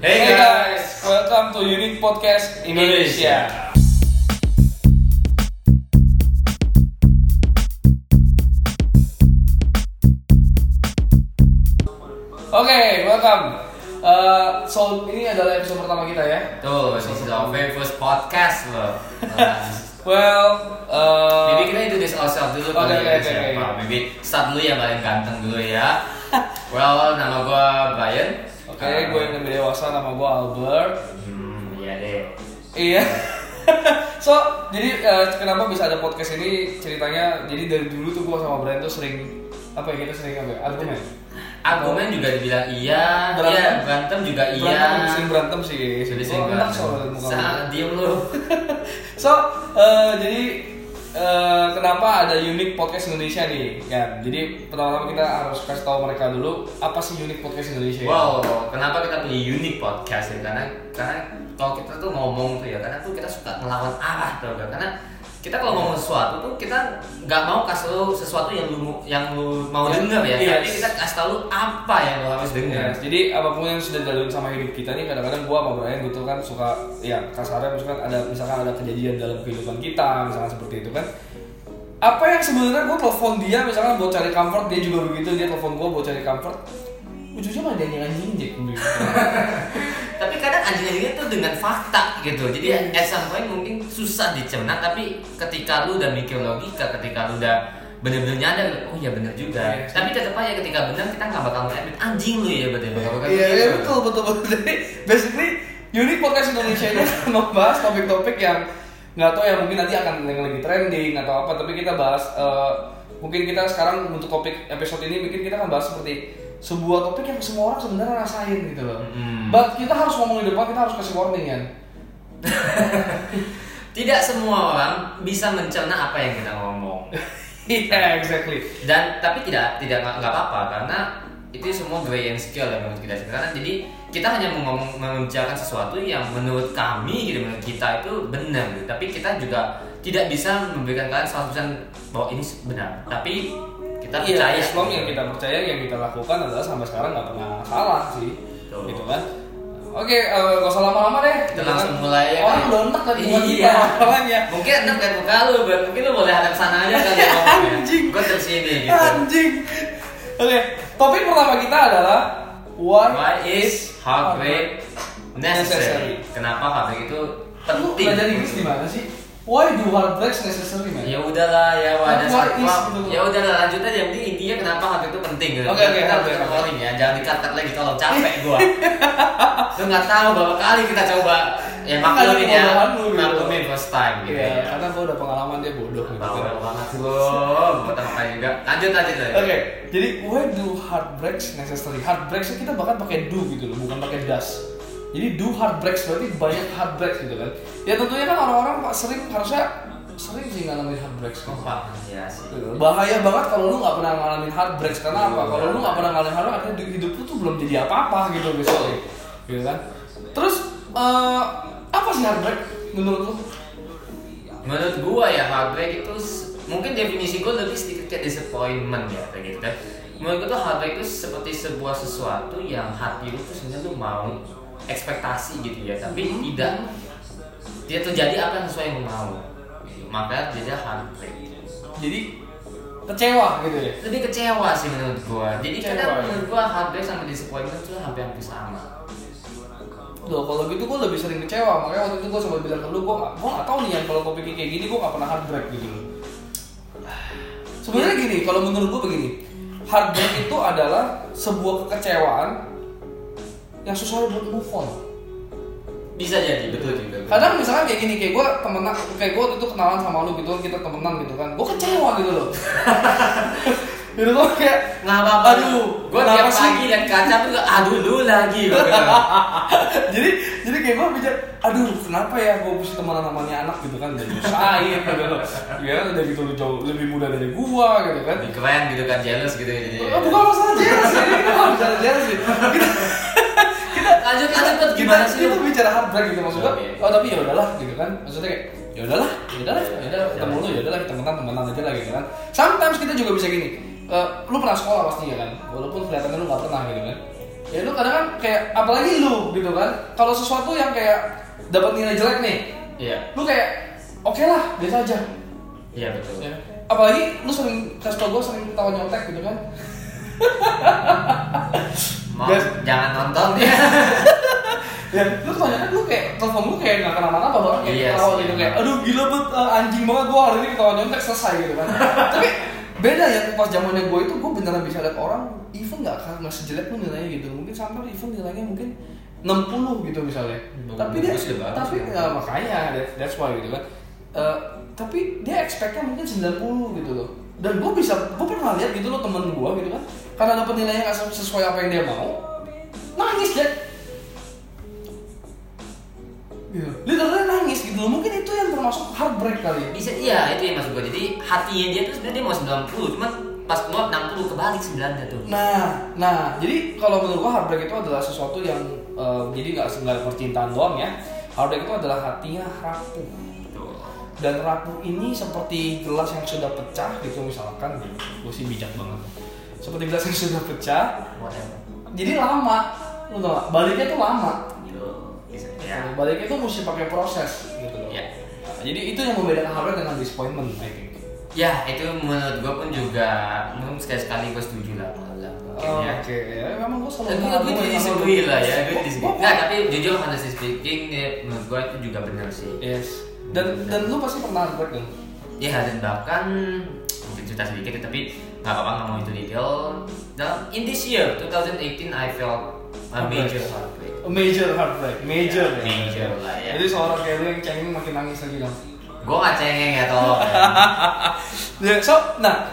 Hey guys, welcome to Unique Podcast Indonesia. Oke, welcome. Uh, so ini adalah episode pertama kita ya. Tuh, this is our very first podcast loh. Nah, Well, uh, Maybe kita introduce ourselves dulu oke, siapa. oke. Maybe start dulu yang paling ganteng dulu ya. well, nama gua Brian. Oke, gue yang lebih dewasa, nama gue Albert. Hmm, iya deh. Iya. so, jadi uh, kenapa bisa ada podcast ini ceritanya? Jadi dari dulu tuh gue sama Brian tuh sering apa ya kita sering apa? ya, Argumen. Argumen juga dibilang iya, Berantem. iya, berantem juga iya. Berantem, sering berantem sih. Sudah Gua sering berantem. lu. diem lu. So, uh, jadi uh, kenapa ada Unique Podcast Indonesia nih? Kan, jadi pertama-tama kita harus kasih tahu mereka dulu apa sih Unique Podcast Indonesia. Wow, kenapa kita pilih unique podcast ya? Karena karena kalau kita tuh ngomong tuh ya, karena tuh kita suka ngelawan arah tuh. Karena kita kalau ngomong sesuatu tuh kita nggak mau kasih lu sesuatu yang lu yang lu mau Yes. denger ya, Yes. tapi kita kasih tau lu apa yang lu harus denger. Ya, jadi apa pun yang sudah dilalui sama hidup kita nih kadang-kadang gua sama Brian gitu kan suka ya kasarnya misalkan ada misalkan ada kejadian dalam kehidupan kita misalkan seperti itu kan apa yang sebenarnya gua telepon dia misalkan buat cari comfort dia juga begitu dia telepon gua buat cari comfort ujungnya malah dia nyanyi kadang anjing-anjingnya tuh dengan fakta gitu. Jadi Yes. at some point mungkin susah dicerna, tapi ketika lu udah mikir logika, ketika lu udah bener-bener nyadar, oh iya bener juga. Yes. Tapi tetap aja ketika bener kita nggak bakal nge-edit anjing lu ya berarti. Bakal- bakal Iya, begitu. betul betul betul. Jadi basically Unique Podcast Indonesia ini membahas topik-topik yang nggak tahu ya mungkin nanti akan yang lagi trending atau apa, tapi kita bahas eh, mungkin kita sekarang untuk topik episode ini mungkin kita akan bahas seperti sebuah topik yang semua orang sebenarnya rasain gitu loh. Mm. But kita harus ngomong di depan, kita harus kasih warning kan. Tidak semua orang bisa mencerna apa yang kita ngomong. Iya, exactly. Dan tapi tidak tidak nggak apa-apa karena itu semua gray and skill ya menurut kita karena jadi kita hanya mengomong membicarakan sesuatu yang menurut kami gitu menurut kita itu benar gitu. tapi kita juga tidak bisa memberikan kalian 100% bahwa ini benar tapi kita Iya, percaya long yang kita percaya yang kita lakukan adalah sampai sekarang nggak pernah salah sih, Betul. gitu kan. Oke, eh, gak usah lama-lama deh. Kita gitu langsung mulai ya Orang kan? udah enak tadi buat kita Iya. masalahnya. mungkin enak kan muka lu Bang. mungkin lu boleh hadap sana aja kali ya. Anjing. gue tersini gitu Anjing. Oke, topik pertama kita adalah why, Why is heartbreak necessary? Necessary. Kenapa heartbreak itu Lu penting? belajar Inggris di mana sih? Why do heartbreaks necessary, man? Ya udahlah ya wadah What is satpam. itu? Ya udahlah lanjut aja yang penting intinya kenapa hal itu penting gitu. Oke, oke, kita calling ya, jangan dikat-kat lagi tolong capek gua. Lu nggak tahu berapa kali kita coba ya maklumin ya, gitu. maklumin first time gitu Iya, ya. karena gua udah pengalaman dia bodoh gitu. Kan. banget lu, buat apa juga. Lanjut lanjut lanjut. Oke, jadi why do heartbreaks necessary? Heartbreaks kita bahkan pakai do gitu loh, bukan pakai does. Jadi do heartbreaks berarti banyak heartbreaks gitu kan. Ya tentunya kan orang-orang pak sering harusnya sering sih ngalamin heartbreaks kan. Kompak ya sih. Bahaya banget kalau lu nggak pernah ngalamin heartbreaks karena apa? Kalau lu nggak pernah ngalamin heartbreaks, artinya hidup lu tuh belum jadi apa-apa gitu misalnya, gitu kan? Terus eh, apa sih heartbreak menurut lu? Menurut gua ya heartbreak itu mungkin definisi gua lebih sedikit kayak disappointment ya kayak gitu kan. Menurut gua tuh heartbreak itu seperti sebuah sesuatu yang hati lu tuh sebenarnya lu mau ekspektasi gitu ya, tapi tidak tidak terjadi apa yang sesuai yang mau. Gitu. Makanya jadi heartbreak. Jadi kecewa gitu ya? Lebih kecewa sih menurut gua. Jadi Kecewa, kadang ya? menurut gua heartbreak sama disappointment tuh hampir-hampir sama. Loh kalau gitu gue lebih sering kecewa makanya waktu itu gue sempat bilang ke lu gue gak, gue gak tau nih yang kalau topiknya kayak gini gue gak pernah heartbreak gitu loh Sebenarnya gini kalau menurut gue begini Heartbreak itu adalah sebuah kekecewaan yang susah buat move on. Bisa jadi betul juga. Kadang misalkan kayak gini, kayak gue temenan, kayak gue waktu itu kenalan sama lu gitu kan, kita temenan gitu kan. Gue kecewa gitu loh. Gitu loh kayak Nggak apa-apa. Aduh, kenapa tiap pagi liat kaca tuh aduh lu lagi. Jadi jadi kayak gue bicara aduh kenapa ya gue mesti temenan sama nih anak gitu kan? Udah nyusahin gitu loh. Ya udah gitu lu jauh lebih muda dari gua gitu kan. Lebih keren gitu kan jealous gitu. Oh, bukan masalah jelas sih ini bukan masalah jelas sih. Kita Lanjut lanjut. kita gimana sih kita lu? bicara heartbreak gitu maksudnya Oke. oh tapi ya udahlah gitu kan. Maksudnya kayak ya udahlah ya udahlah ya udahlah ketemu lu ya udahlah kita temenan temenan aja lah gitu kan. Sometimes kita juga bisa gini eh, lu pernah sekolah pasti ya kan? Walaupun kelihatannya lu nggak pernah gitu kan. Ya lu kadang kan kayak apalagi lu gitu kan. Kalau sesuatu yang kayak dapat nilai jelek nih Iya, lu kayak oke lah biasa aja. Iya betul. ya. apalagi lu sering kasih tau gue sering ketawa nyontek gitu kan Mau jangan nonton. Ya. ya lu nyontek lu kayak telepon lu kayak nggak kenapa-napa bahkan kayak Iya ketawa gitu kayak aduh gila bet eh, anjing banget gua hari ini ketawa nyontek selesai gitu kan. Tapi beda ya pas zamannya gue itu gue beneran bisa lihat orang even nggak akan nggak sejelek lu nilainya gitu. Mungkin sampai even nilainya mungkin 60 gitu misalnya. Hmm, tapi dia tapi ya. ya, makanya that, that's why gitu kan. Eh, tapi dia expectnya mungkin 90 gitu loh. Dan gue bisa gue pernah lihat gitu loh temen gue gitu kan karena dapet nilainya nggak sesuai apa yang dia mau nangis deh Gitu. Literally nangis gitu loh. Mungkin itu yang termasuk heartbreak kali. Bisa iya itu yang maksud gue. Jadi hatinya dia tuh sebenarnya dia mau 90, cuman pas keluar 60 kebalik 9 tuh. Nah, nah, jadi kalau menurut gua heartbreak itu adalah sesuatu yang eh, jadi nggak nggak percintaan doang ya. Heartbreak itu adalah hatinya rapuh. Dan rapuh ini seperti gelas yang sudah pecah gitu misalkan, gue sih bijak banget. Seperti gelas yang sudah pecah, jadi lama, lu tau gak? Baliknya tuh lama. Gitu. Ya. Baliknya tuh mesti pakai proses gitu loh. Ya. Nah, jadi itu yang membedakan heartbreak dengan disappointment, I think. Ya, itu menurut gue pun juga mungkin sekali-sekali gue setuju lah. lah. Ya. Oke, ya memang gue selalu Tapi gue gue disagree lu. lah ya, gue disagree. gua- Nggak, tapi jujur honestly speaking, ya, menurut gue itu juga benar sih. Yes. Dan dan lu pasti pernah heartbreak dong? Ya dan bahkan mungkin cerita sedikit tapi nggak apa-apa nggak mau itu detail. Dalam in this year 2018 I felt a major heartbreak. A major heartbreak, major Ya, major lah ya. Jadi seorang kayak lu yang cengeng makin nangis lagi dong. Gue nggak cengeng ya tolong. Ya, so, nah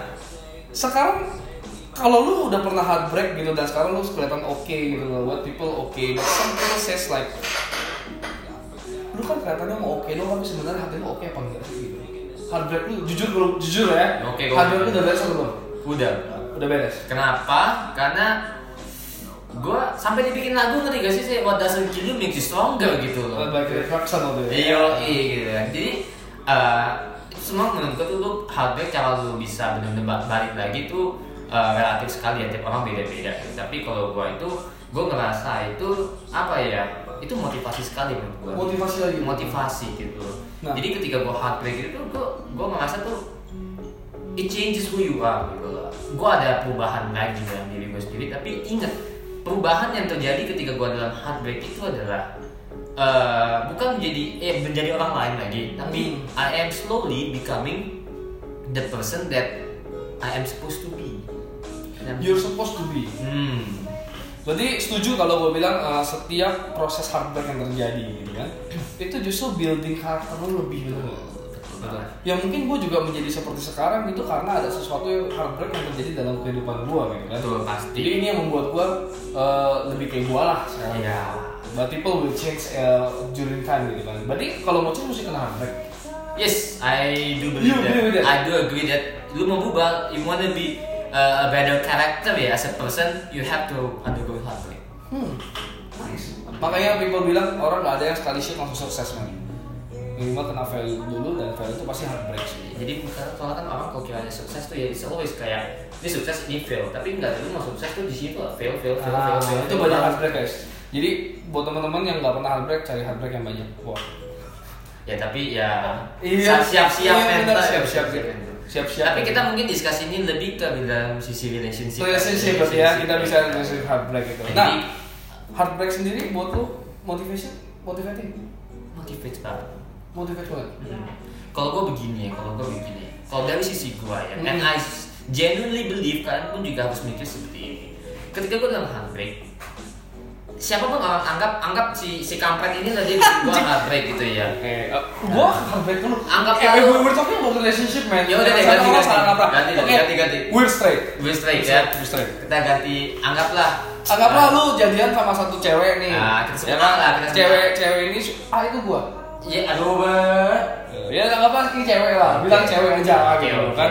sekarang kalau lu udah pernah heartbreak gitu dan sekarang lu kelihatan oke gitu loh, what people okay, but some people says like lu kan kelihatannya mau oke dong tapi sebenarnya hati lu oke apa enggak sih gitu. Heartbreak lu jujur lu jujur ya. Oke, gua- heartbreak lu udah beres atau belum? Udah. Udah beres. Kenapa? Karena gue sampai dibikin lagu ngerti gak sih say, what doesn't kill you makes you stronger gitu loh. Waktu itu. Iya, iya gitu kan. Jadi eh, itu semua menurut gue tuh lu heartbreak cara lu bisa benar-benar ba- balik lagi tuh eh, relatif sekali ya tiap orang beda-beda. Tapi kalau gue itu gue ngerasa itu apa ya? Itu motivasi sekali menurut gue. Motivasi lagi. Motivasi gitu. Nah. Jadi ketika gue heartbreak itu gue gue ngerasa tuh it changes who you are gitu loh. Gue ada perubahan lagi dalam diri gue sendiri. Tapi ingat perubahan yang terjadi ketika gue dalam heartbreak itu adalah eh, bukan menjadi eh menjadi orang lain lagi, tapi Hmm. I am slowly becoming the person that I am supposed to be. You're supposed to be. Hmm. Berarti setuju kalau gue bilang uh, setiap proses heartbreak yang terjadi gitu kan itu justru building karakter lu lebih bener Betul. Ya mungkin gue juga menjadi seperti sekarang itu karena ada sesuatu yang heartbreak yang terjadi dalam kehidupan gue gitu kan Betul pasti. Jadi ini yang membuat gue uh, lebih kayak gue lah sekarang Iya. But people will change uh, during time gitu kan Berarti kalau mau change mesti kena heartbreak Yes, I do believe agree with that. that? I do agree that lu mau berubah, you wanna be uh, a better character ya as a person, you have to undergo heartbreak. Hmm, nice. Makanya people bilang orang gak ada yang sekali shit langsung sukses man Minimal kena fail dulu dan fail itu pasti heartbreak sih Jadi karena soalnya kan orang kalau kiranya sukses tuh ya it's always kayak ini sukses ini fail, tapi enggak lu mau sukses tuh di situ fail fail fail Ah, fail fail. itu fail. banyak heartbreak guys. Jadi buat teman-teman yang nggak pernah heartbreak cari heartbreak yang banyak. Wah. Ya tapi ya Iya. siap-siap Iya, mental, siap-siap. mental. Siap-siap. Tapi kita mungkin diskusi ini lebih ke dalam sisi relationship. relationship berarti ya kita bisa relationship heartbreak itu. Jadi Nah, heartbreak sendiri buat lu motivation, motivating, motivate banget. Motivate banget. Hmm. Kalau gue begini ya, kalau gue begini. Kalau dari sisi gue ya, Hmm. and I genuinely believe kalian pun juga harus mikir seperti ini. Ketika gue dalam heartbreak, siapa pun orang anggap anggap si si kampret ini tadi gue heartbreak gitu ya. Oke, uh, gua heartbreak dulu. Anggap eh, lalu- we- we're talking about relationship man. Ya udah deh, ganti, ganti. kaprah. Ganti, Oke, ganti, ganti. We're straight. Gue straight ya. We're straight. Kita ganti, anggaplah. Anggaplah lu jadian sama satu cewek nih. Nah, kita sebut ya kan? lah, kita sebut. Cewek cewek ini ah itu gua. Ya aduh banget. Ya anggaplah ini cewek lah, bilang cewek aja gitu oke. kan.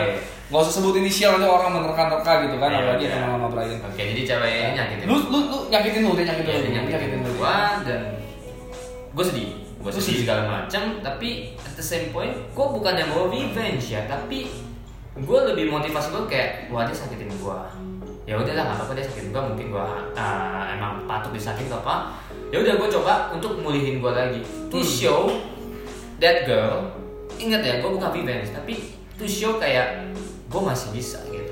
Gak usah sebut inisial nanti orang menerka-nerka gitu kan, Iya, apalagi iya. sama nama Brian. Oke, jadi cewek ini nyakitin. Lu lu lu nyakitin lu, dia nyakitin Iya, lu, dia nyakitin nyakitin lu. gua dan gue sedih gue sedih sedih. segala macam tapi at the same point gue bukan yang mau revenge ya tapi gue lebih motivasi gue kayak wah dia sakitin gue ya udahlah nggak apa-apa dia sakit juga mungkin gue uh, emang patut disakit atau apa ya udah gue coba untuk mulihin gue lagi to Hmm. show that girl ingat ya gue bukan revenge tapi to show kayak gue masih bisa gitu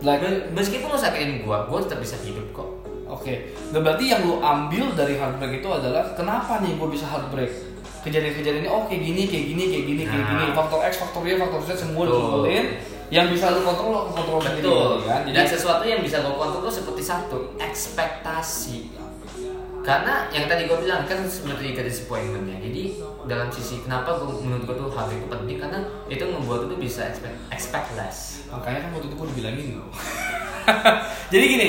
Like, meskipun lo sakitin gue gue tetap bisa hidup kok Oke, nah berarti yang lu ambil dari heartbreak itu adalah kenapa nih gue bisa heartbreak? Kejadian-kejadian ini, oh kayak gini, kayak gini, kayak gini, kayak Nah. gini. Faktor X, faktor Y, faktor Z semua dikumpulin. Yang bisa lu kontrol, lu kontrol sendiri kan? Dan sesuatu yang bisa gue kontrol tuh seperti satu ekspektasi. Karena yang tadi gue bilang kan seperti ke disappointmentnya. Jadi dalam sisi kenapa gue menurut gue tuh hal itu penting karena itu membuat lu bisa expect expect less. makanya kan waktu itu gue dibilangin loh. Jadi gini,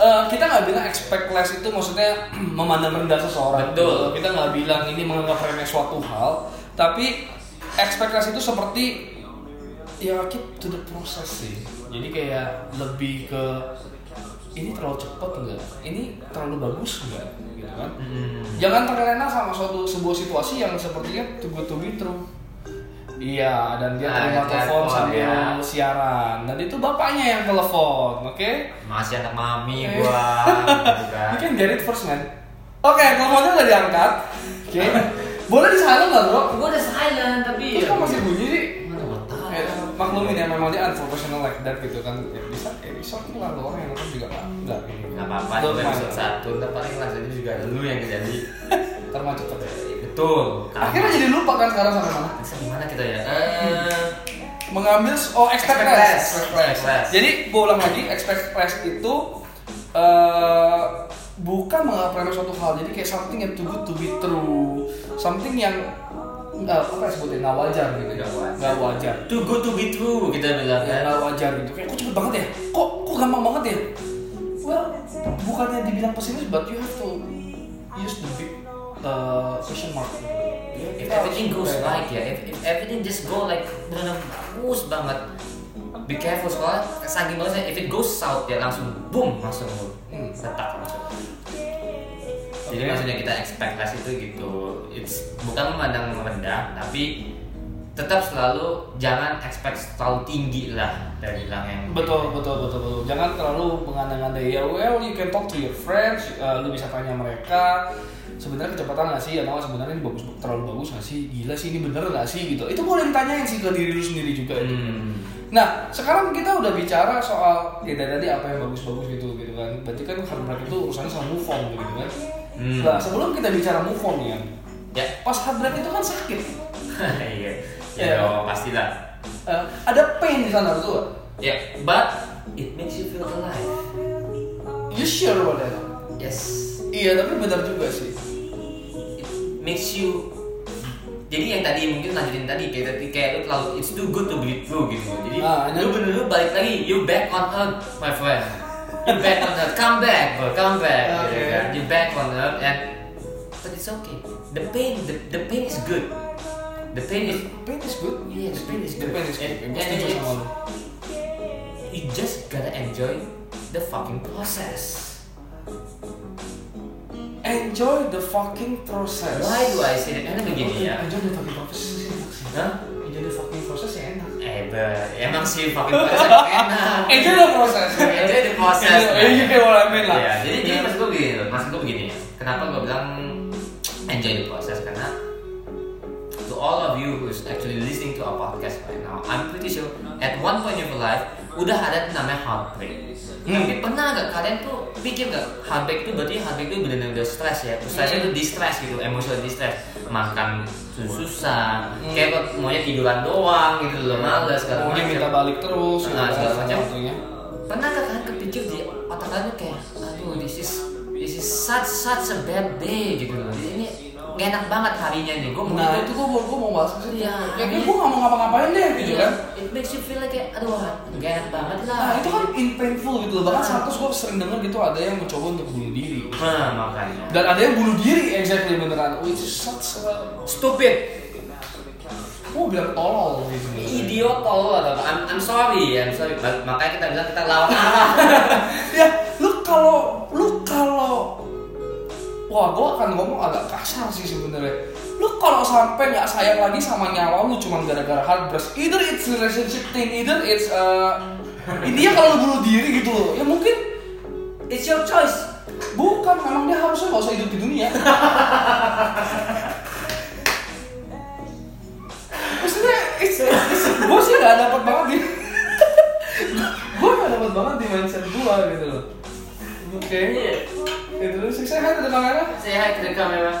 eh, kita nggak bilang expect less itu maksudnya memandang rendah seseorang. Betul. Kita nggak bilang ini menganggap remeh suatu hal, tapi expect less itu seperti ya keep to the process sih. Jadi kayak lebih ke ini terlalu cepat enggak? Ini terlalu bagus enggak? Gitu kan? Hmm. Jangan terlena sama suatu sebuah situasi yang sepertinya too good to be true. Iya, dan dia Ah, terima telepon, telepon sambil ya. siaran. Dan itu bapaknya yang telepon, oke? Masih anak mami Eh. gua gitu kan. You can get it first, man. Oke, teleponnya udah diangkat. Oke. Boleh di silent nggak, bro? Gua udah silent tapi Terus kok masih bunyi sih? Eh, maklumin ya, memang dia unprofessional like that gitu kan. Ya, bisa episode ini lah, orang yang nonton juga nggak nggak ini. Gak apa-apa, itu episode satu, ntar paling langsung juga lu yang jadi. Ntar mah cepet. Betul. Akhirnya jadi lupa kan sekarang sampai mana? Bisa gimana kita ya? Eh, mengambil oh expect, less. Jadi gue ulang lagi expect less itu eh bukan remeh suatu hal. Jadi kayak something yang too good to be true, something yang nggak apa ya sebutnya nggak wajar gitu. Nggak wajar. Nggak wajar. too good to be true kita bilang Ya nggak wajar gitu. Kayak kok cepet banget ya? Kok kok gampang banget ya? Well, bukannya dibilang pesimis, but you have to use the big uh, question mark. If everything goes right ya, if, if everything just go like benar bagus banget, be careful soalnya saking bagusnya. If it goes south ya langsung boom langsung Hmm. retak langsung. Jadi maksudnya kita less itu gitu, it's bukan memandang rendah, tapi tetap selalu jangan expect terlalu tinggi lah dari bilang yang Betul, betul, betul, betul. Jangan terlalu mengandang-andai ya. Well, you can talk to your friends. uh, lu bisa tanya mereka. Sebenarnya kecepatan nggak sih? Atau sebenarnya ini bagus, terlalu bagus nggak sih? Gila sih ini bener nggak sih? Gitu. Itu boleh ditanyain sih ke diri lu sendiri juga. gitu. Hmm. Nah, sekarang kita udah bicara soal ya dari tadi apa yang bagus-bagus gitu, gitu kan. Berarti kan heartbreak itu urusannya sama move on gitu kan. Hmm. Nah, sebelum kita bicara move on ya, Ya, pas heartbreak itu kan sakit. iya, Ya. dong, pastilah. Uh, ada pain di sana nggak? Ya, but it makes you feel alive. You sure about that? Yes. Iya, tapi benar juga sih. it makes you jadi yang tadi mungkin lanjutin tadi kayak tadi kayak lu terlalu it's too good to be true gitu jadi Ah, lu bener-bener balik lagi you back on earth my friend you back on earth come back bro come back gitu Okay. kan you back on earth and but it's okay the pain the, the pain is good the pain is Pain is good. yes the pain is The good pain is good. and, and lu. you just gotta enjoy the fucking process Enjoy the fucking process. why do I say that karena begini ya Enjoy the fucking process sih enak sih. Hah? Enjoy the fucking process ya enak. Eh, ber- emang sih fucking process enak. Enjoy the process. Enjoy the process. Enjoy, mean lah. Iya, jadi jadi maksud gue begini, maksud gue begini. Kenapa gue bilang enjoy the process all of you who's actually listening to our podcast right now, I'm pretty sure at one point in your life udah ada namanya heartbreak. Hmm. Tapi pernah gak kalian tuh pikir gak heartbreak itu berarti heartbreak itu benar-benar udah stress ya? Stressnya itu distress gitu, emosional distress, makan susah, Hmm. kayak kok maunya tiduran doang gitu loh, males segala macam. minta balik terus. gitu Nah, segala macam. Pernah gak kalian kepikir di otak kalian tuh kayak, aduh this is this is such such a bad day gitu loh. Gak enak banget harinya nih. Gue mau Nah itu gue mau gue mau bahas ke situ. Iya. Ya kayak gue nggak mau ngapa-ngapain deh gitu Iya, kan. It makes you feel like kayak, aduh gak enak banget lah. Nah itu kan in painful gitu loh. Bahkan Nah. satu gue sering denger gitu ada yang mencoba untuk bunuh diri. Nah, makanya. Dan ada yang bunuh diri exactly beneran. Which is such a Stupid. Gue bilang tolol gitu. Idiot tolol atau I'm, I'm sorry, I'm sorry. Makanya kita bilang kita lawan arah. ya lu kalau lu kalau wah gue akan ngomong agak kasar sih sebenarnya. Lu kalau sampai nggak sayang lagi sama nyawa lu cuma gara-gara heartbreak either it's relationship thing either it's uh, intinya kalau lu bunuh diri gitu loh. Ya mungkin It's your choice. bukan memang dia harusnya nggak usah hidup di dunia. Maksudnya it's, it's, gue sih nggak dapat banget di gue nggak dapat banget di mindset gue gitu loh. Oke. Iya. Lu sukses kan ada kamera Say hi to the camera.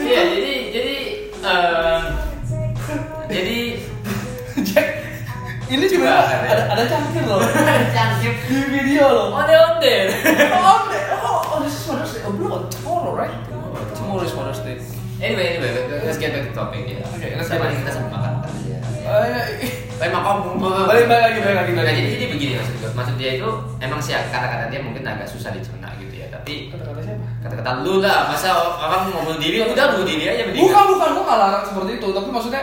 Iya, jadi jadi em, jadi Jack ini juga ada, ada. ada cangkir loh canggih. di video loh Onde onde. oh, oh, oh, this is Mother's Day. Oh, belum, tomorrow, right? Tomorrow is Mother's Day. Anyway, anyway, let's get back to topic ya. Oke, let's Sama get back. kita sama makan ya. Eh, Tapi makan balik balik lagi, balik lagi, Nah, jadi, jadi begini maksud gue. Maksud dia itu emang sih kata-kata dia mungkin agak susah dicerna gitu ya. Tapi Kata-kata siapa? kata-kata lu lah, masa orang mau bunuh diri, udah bunuh diri aja mending. Bukan, bukan, gua nggak larang seperti itu, tapi maksudnya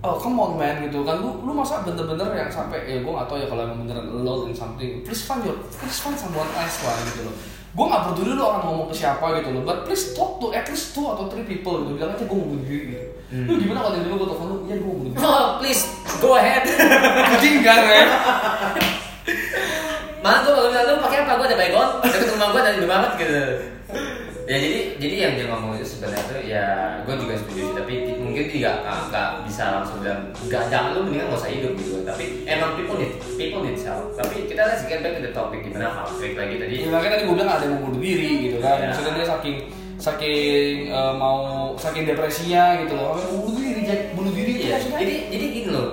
Oh come on man gitu. Kan lu lu masa bener-bener yang sampai ya gue gak tau ya kalau emang beneran alone in something. Please find your please find someone else lah gitu loh. Gue gak peduli lu akan ngomong ke siapa gitu loh. But please talk to at least two atau three people gitu. Bilang aja gue mau bunuh diri gitu. Hmm. lu gimana kalau tiba-tiba gue telepon lu? Ya gue mau bunuh diri. Oh, please go ahead. anjing kan ya Mana tuh kalau misalnya lu pakai apa? Gua ada baygon, deket rumah gua ada banget gitu. Ya jadi jadi yang dia ngomong itu sebenarnya tuh ya gue juga setuju tapi mungkin dia nggak bisa langsung bilang nggak jangan lu mendingan nggak usah hidup gitu tapi emang people need people need help tapi kita let's get back to the topic gimana heartbreak lagi tadi Ya makanya tadi gue bilang ada yang bunuh diri gitu kan. Iya. Maksudnya dia saking saking eh, mau saking depresinya gitu loh. Bunuh diri, bunuh diri maksudnya. jadi jadi gini loh.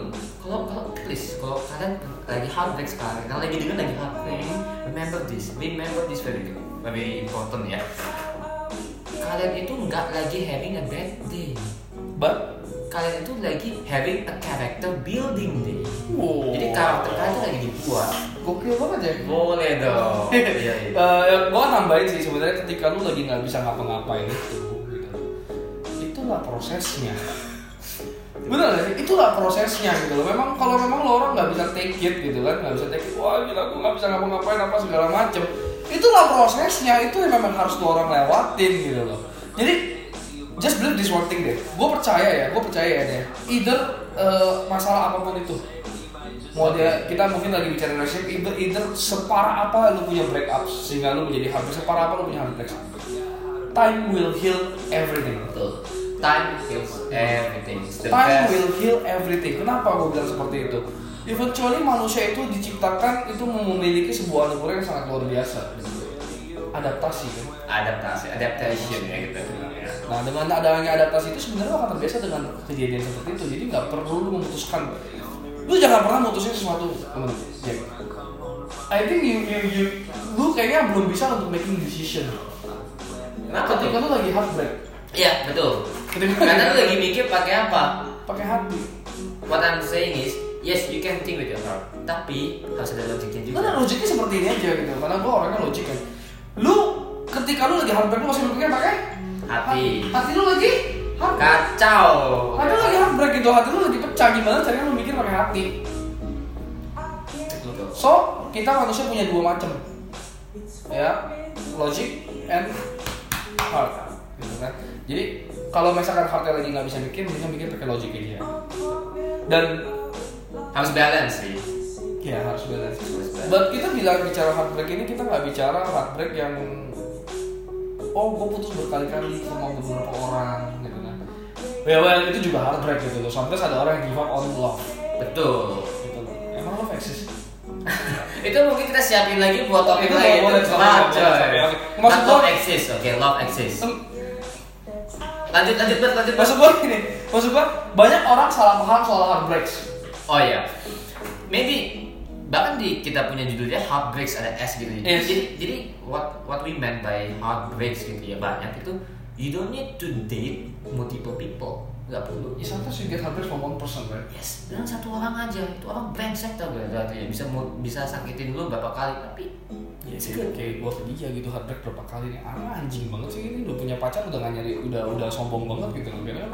Kalau kalau please kalau kalian lagi heartbreak sekarang, kalau lagi dengan lagi heartbreak, remember this, remember this very very important ya. Kalian itu nggak lagi having a bad day. But Kalian itu lagi having a character building day. wow. Jadi karakter kalian itu lagi dibuat. gokil banget ya. Boleh dong. Iya, iya. Eh, gue tambahin sih sebenarnya ketika lu lagi nggak bisa ngapa-ngapain itu, gitu. itulah prosesnya. Bener gak sih? Itulah prosesnya gitu loh. Memang kalau memang lo orang nggak bisa take it gitu kan, nggak bisa take it. Wah gila gue nggak bisa ngapa-ngapain apa segala macem. Itulah prosesnya. Itu yang memang harus lo orang lewatin gitu loh. Jadi just believe this one thing deh. Gue percaya ya, gue percaya ya deh. Either eh, masalah apa pun itu, mau dia kita mungkin lagi bicara relationship either, either separah apa lu punya break up sehingga lu menjadi heartbreak separah apa lu punya heartbreak time will heal everything Betul. Time heals everything. The time best. will heal everything kenapa gue bilang seperti itu eventually manusia itu diciptakan itu memiliki sebuah anugerah yang sangat luar biasa adaptasi kan adaptasi, adaptation ya gitu. Ya. Nah dengan adanya adaptasi itu sebenarnya akan terbiasa dengan kejadian seperti itu. Jadi nggak perlu lu memutuskan. Lu jangan pernah mutusin sesuatu, temen. Jack. I think you, you, you, lu kayaknya belum bisa untuk making decision. Kenapa tuh? Ketika lu lagi heartbreak, Iya betul. Karena lu lagi mikir pakai apa? pakai hati. What I'm saying is, yes you can think with your heart, tapi harus ada logiknya juga. Karena logiknya seperti ini aja gitu. Karena gua orangnya logik kan. Lu ketika lu lagi heartbreak lu masih berpikir pakai Hati. Hati lu lagi heartbreak. Kacau. Hati lu lagi heartbreak gitu. Hati lu lagi pecah gimana caranya lu mikir pakai hati. So, kita manusia punya dua macam. Ya, logic and heart. Gitu kan. Jadi, kalau misalkan heartnya lagi nggak bisa mikir, mendingan mikir pakai logic aja. Dan Harus balance sih. ya harus balance. But kita bilang bicara heartbreak ini kita nggak bicara heartbreak yang oh gue putus berkali-kali sama beberapa orang gitu kan. Ya well itu juga heartbreak gitu loh. Sometimes ada orang yang give up on love Betul. gitu loh. Emang love exist? Itu mungkin kita siapin lagi buat topik lain. Itu love exist, oke, love exist. Lanjut, lanjut, Bert, lanjut. Maksud gue gini, maksud gue banyak orang salah paham soal heartbreaks. Oh iya, maybe bahkan di kita punya judulnya heartbreaks ada S gitu. Yes. Jadi jadi what what we meant by heartbreaks gitu ya banyak itu you don't need to date multiple people, nggak perlu. Ya sometimes you get heartbreak from one person, right? Yes, dengan satu orang aja itu orang brengsek tau gak berarti ya bisa mau bisa sakitin lu berapa kali tapi Ya sih, kayak gue ke dia gitu heartbreak berapa kali nih ah, anjing banget sih ini udah punya pacar udah gak nyari udah udah sombong banget gitu loh Kayaknya,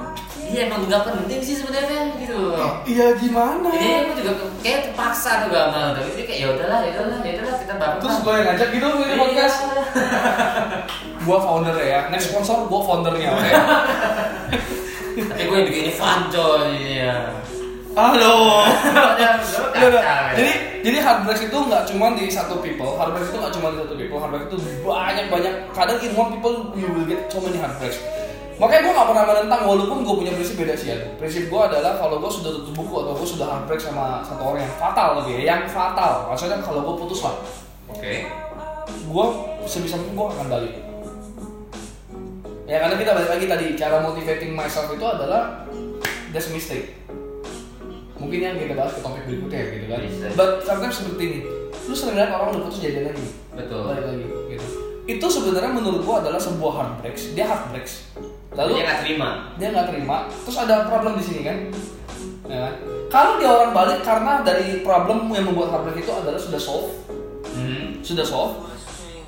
Iya emang nggak penting sih sebenarnya gitu loh. Iya gimana? Jadi aku juga kayak terpaksa tuh gak mau tapi jadi kayak ya udahlah ya udahlah ya udahlah kita bareng. Terus gue yang ngajak gitu ini podcast. Iya. Gue founder ya, next sponsor gue foundernya? Tapi gue yang bikin ini fun coy ya. Halo. Ya. Jadi jadi heartbreaks itu nggak cuma di satu people, heartbreaks itu nggak cuma di satu people, heartbreaks itu banyak banyak. Kadang in one people you will get so many heartbreaks. Makanya gue gak pernah menentang walaupun gue punya prinsip beda sih ya. Prinsip gue adalah kalau gue sudah tutup buku atau gue sudah heartbreak sama satu orang yang fatal lebih ya, yang fatal. Maksudnya kalau gue putus lah, Oke. gue sebisa mungkin gue akan balik. Ya karena kita balik lagi tadi cara motivating myself itu adalah that's a mistake. Mungkin yang kita bahas ke topik berikutnya gitu kan. Bisa. But sometimes seperti ini, lu sering lihat orang udah putus jadian lagi, Betul. balik lagi gitu. Itu sebenarnya menurut gua adalah sebuah heartbreaks. Dia heartbreaks. Lalu Lalu dia nggak terima. dia nggak terima, terus ada problem di sini kan? Ya kan? Kalau dia orang balik karena dari problem yang membuat heartbreak itu adalah sudah solve, Hmm. sudah solve,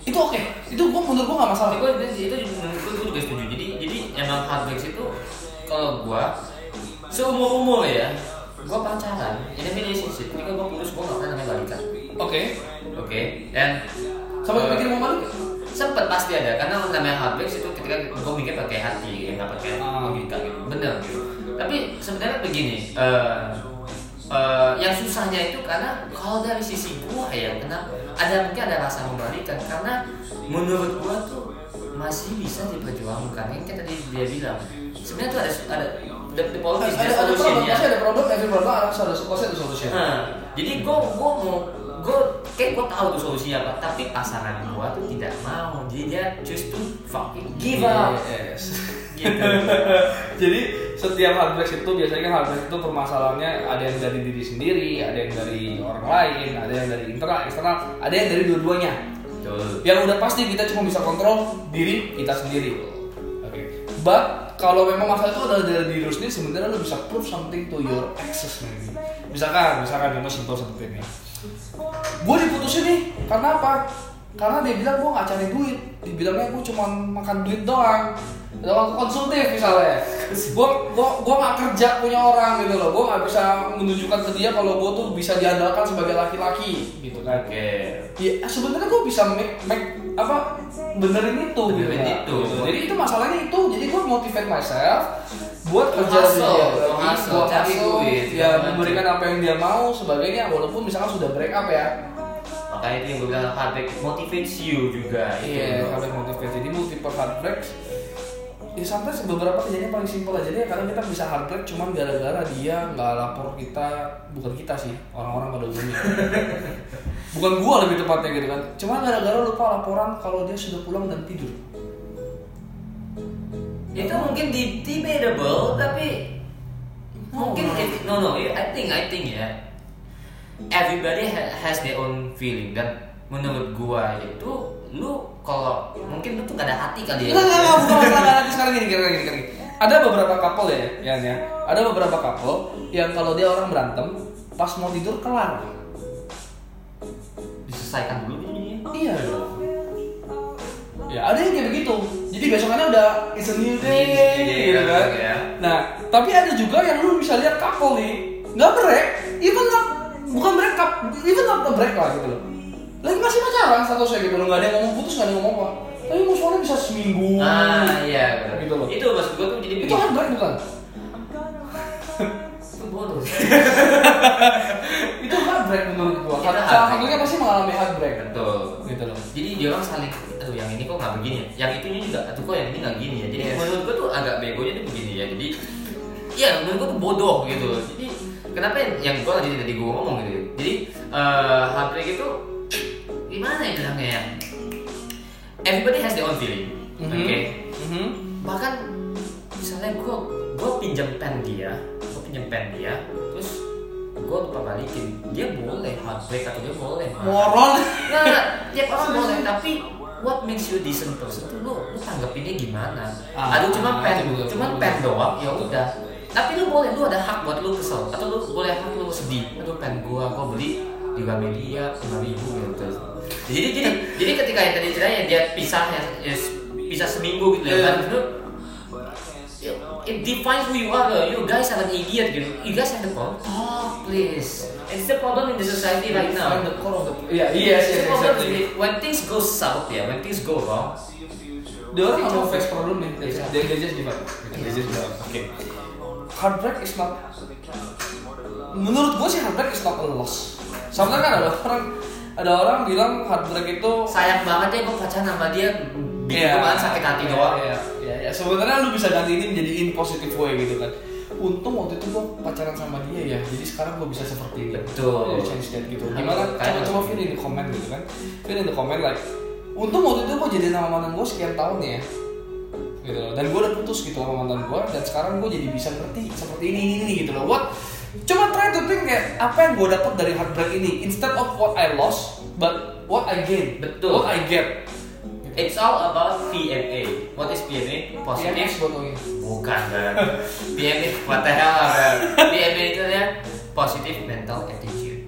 itu oke. Itu gua menurut gua nggak masalah. Gue itu itu menurut gue gue juga setuju. Jadi jadi emang heartbreaks itu kalau gue seumur umur ya, gue pacaran, ini relationship, ketika gue putus gue nggak pernah namanya balikan. Oke. Oke, dan Sama eh, pikir mau balik? sempet pasti ada karena namanya heartbreaks itu ketika gue mikir pakai hati ya nggak pakai Ah. logika gitu bener gitu tapi sebenarnya begini eh, eh, yang susahnya itu karena kalau dari sisi gua ya kenapa ada mungkin ada rasa membalikan. Karena menurut gua tuh masih bisa diperjuangkan. Yang kayak tadi dia bilang sebenarnya tuh ada ada the, the problem is Ada, the ada solution ya. ada problem, every problem ada ada pasti ada solution. Nah, jadi gue gue mau gue kayak gue tahu tuh solusinya apa tapi pasangan gue tuh tidak mau. Jadi dia choose to fucking give up. Yes. gitu. Jadi setiap heartbreak itu biasanya kan heartbreak itu permasalahannya ada yang dari diri sendiri, ada yang dari orang lain, ada yang dari internal, eksternal, ada yang dari dua-duanya. Yang udah pasti kita cuma bisa kontrol diri kita sendiri. Oke. But kalau memang masalah itu adalah dari diri sendiri, sebenarnya lu bisa prove something to your exes maybe. Misalkan, misalkan contoh simpel seperti ini. Gue diputusin nih, karena apa? Karena dia bilang gue nggak cari duit, dibilangnya gue cuma makan duit doang. Doang konsultif misalnya, gue gue gue nggak kerja punya orang gitu loh, gue nggak bisa menunjukkan ke dia kalau gue tuh bisa diandalkan sebagai laki-laki gitu kan. oke Ya sebenarnya gue bisa make, make apa benerin itu Benerin gitu. itu. Gitu. Jadi itu masalahnya itu. Jadi gue motivate myself buat kerja hustle, buat duit, ya segala memberikan apa yang dia mau sebagainya walaupun misalkan sudah break up ya. Makanya itu yang gue bilang heartbreak motivates you juga itu Iya, harus motivate. Jadi multiple heartbreak. Ya sampai beberapa kejadian paling simpel aja deh, karena kita bisa heartbreak cuman gara-gara dia nggak lapor kita, bukan kita sih, orang-orang pada umumnya. bukan gua lebih tepatnya gitu kan. Cuma gara-gara lupa laporan kalau dia sudah pulang dan tidur. itu mungkin debatable tapi mungkin Oh. no no I think I think ya everybody ha- has their own feeling dan menurut gua itu lu kalau mungkin lu tuh gak ada hati kali ya Enggak, enggak, enggak, bukan masalah nggak nanti sekarang gini, gini, gini, gini. Ada beberapa couple ya, ya, ya. Ada beberapa couple yang kalau dia orang berantem, pas mau tidur kelar. diselesaikan dulu ini Iya dong. Ya ada yang kayak begitu. Jadi besokannya udah it's a new day, gitu kan. ya. Nah, tapi ada juga yang lu bisa lihat couple nih, nggak break, even not, bukan break up, even not break lah gitu loh. Lagi masih pacaran statusnya gitu loh, nggak ada yang ngomong putus, nggak ada yang ngomong apa. Tapi musuhnya bisa seminggu. ah iya Gitu loh. itu maksud gua tuh jadi Itu begini heartbreak bukan? itu bodoh Itu heartbreak menurut gua. Itu Salah satunya pasti mengalami heartbreak. betul Gitu loh. jadi dia orang saling aduh yang ini kok nggak begini ya yang itunya juga aduh kok yang ini nggak gini ya jadi Yes. menurut gua tuh agak begonya tuh begini ya jadi ya menurut gua tuh bodoh gitu jadi kenapa yang, yang gua tadi tadi gua ngomong gitu jadi eh heartbreak itu gimana ya bilangnya ya? Everybody has their own feeling Mhm. oke Mhm. bahkan misalnya gue gue pinjam pen dia gue pinjam pen dia terus gue lupa balikin. Dia boleh heartbreak atau dia boleh. Moron. nggak nggak tiap orang boleh. Tapi what makes you decent person tuh lu lu tanggepinnya gimana? Ah, aduh cuma pen cuma pen doang ya udah tapi lu boleh lu ada hak buat lu kesel atau lu boleh hak lu sedih aduh pen gua gua beli di Gramedia lima ribu gitu jadi jadi jadi ketika yang tadi ceritanya dia pisah ya, ya pisah seminggu gitu ya Iya. kan itu it defines who you are loh. you guys are an idiot gitu you guys have the problem talk please it's the problem in the society right now Find the core of the- Iya, iya, It's yes, the problem exactly. is when things go south ya when things go wrong orang nggak mau Capek. face problem Iya. dia dia just give up dia just give up oke heartbreak is not menurut gue sih heartbreak is not a loss sebenarnya kan ada orang ada orang bilang heartbreak itu sayang banget ya gue pacaran sama dia gue malah sakit hati Iya, doang Iya, iya, iya. Sebenarnya lu bisa ganti ini menjadi in positive way gitu kan. Untung waktu itu gua pacaran sama dia ya, jadi sekarang gua bisa seperti ini. Betul. Jadi change that gitu. Gimana? Kayak- Coba coba fill in the comment gitu kan. Fill in the comment like, untung waktu itu gua jadi nama mantan gua sekian tahun ya. Gitu loh. Dan gua udah putus gitu sama mantan gua dan sekarang gua jadi bisa ngerti seperti ini ini, ini gitu loh. What? Coba try to think kayak apa yang gua dapat dari heartbreak ini instead of what I lost, but what I gain. Betul. What I get. It's all about PMA. What is PMA? Ini. Bukan kan. PMA what the hell. PMA itu ya positive mental attitude.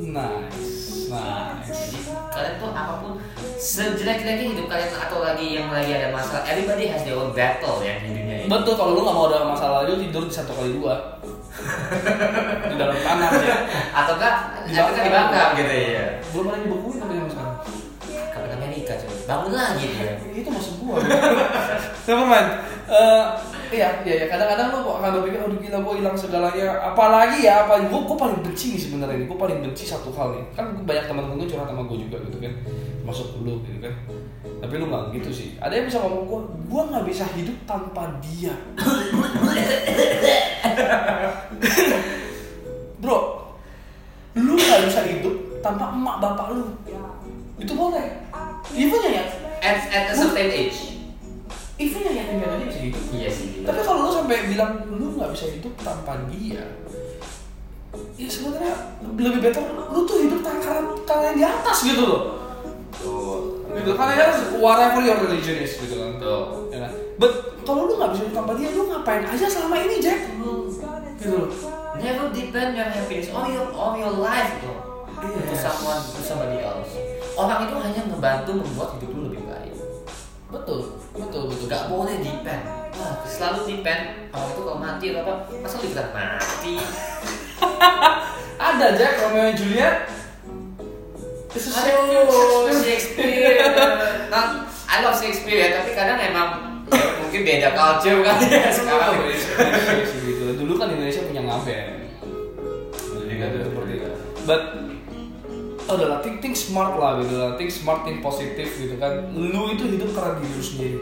Nice, nice. Jadi kalian tuh apa pun sejelek-jeleknya hidup kalian atau lagi yang lagi ada masalah, everybody has their own battle ya di dunia ini. Betul, kalau lu nggak mau ada masalah lu tidur di satu kali dua di dalam tanah ya. Atau enggak, atau kan dibakar gitu ya. Belum ada dibekuin sampai jam sekarang. Kapan Amerika coba. Bangun lagi dia. Itu maksud gua. Mind. Iya, iya, iya. Kadang-kadang lu akan berpikir, aduh gila gua hilang segalanya. Apalagi ya, apa? Gua, gua paling benci nih sebenarnya ini. Gua paling benci satu hal nih. Kan banyak teman-teman gua curhat sama gua juga gitu kan. Masuk dulu gitu kan. Tapi lu nggak gitu sih. Ada yang bisa ngomong gua, gua nggak bisa hidup tanpa dia. Bro, lu nggak bisa hidup tanpa emak bapak lu. Itu boleh. Even ya, At, at a certain age. Even yang piatu aja bisa hidup. Iya sih. Tapi kalau lu sampai bilang lu nggak bisa hidup tanpa dia, ya sebenarnya lebih better lu tuh hidup tanpa kalian di atas gitu loh. Tuh. Gitu kan ya whatever your religion is gitu kan. Tuh. Ya kan? But kalau lu nggak bisa hidup tanpa dia, lu ngapain aja selama ini Jack? Gitu loh. Never depend your happiness on your on your life bro. To Yes. someone to somebody else. Orang itu hanya ngebantu membuat hidup boleh depend. Selalu depend. Orang itu kalau mati atau apa, masa lu bilang mati? Ada Jack Romeo and Juliet. It's a Aduh, Shakespeare. Nah, I love Shakespeare ya, tapi kadang emang mungkin beda culture kan ya sekarang. gitu. Dulu kan Indonesia punya ngaben. Jadi kan seperti itu. But oh, adalah think, think smart lah gitu lah, think smart, think positif gitu kan. Lu itu hidup karena diri lu sendiri.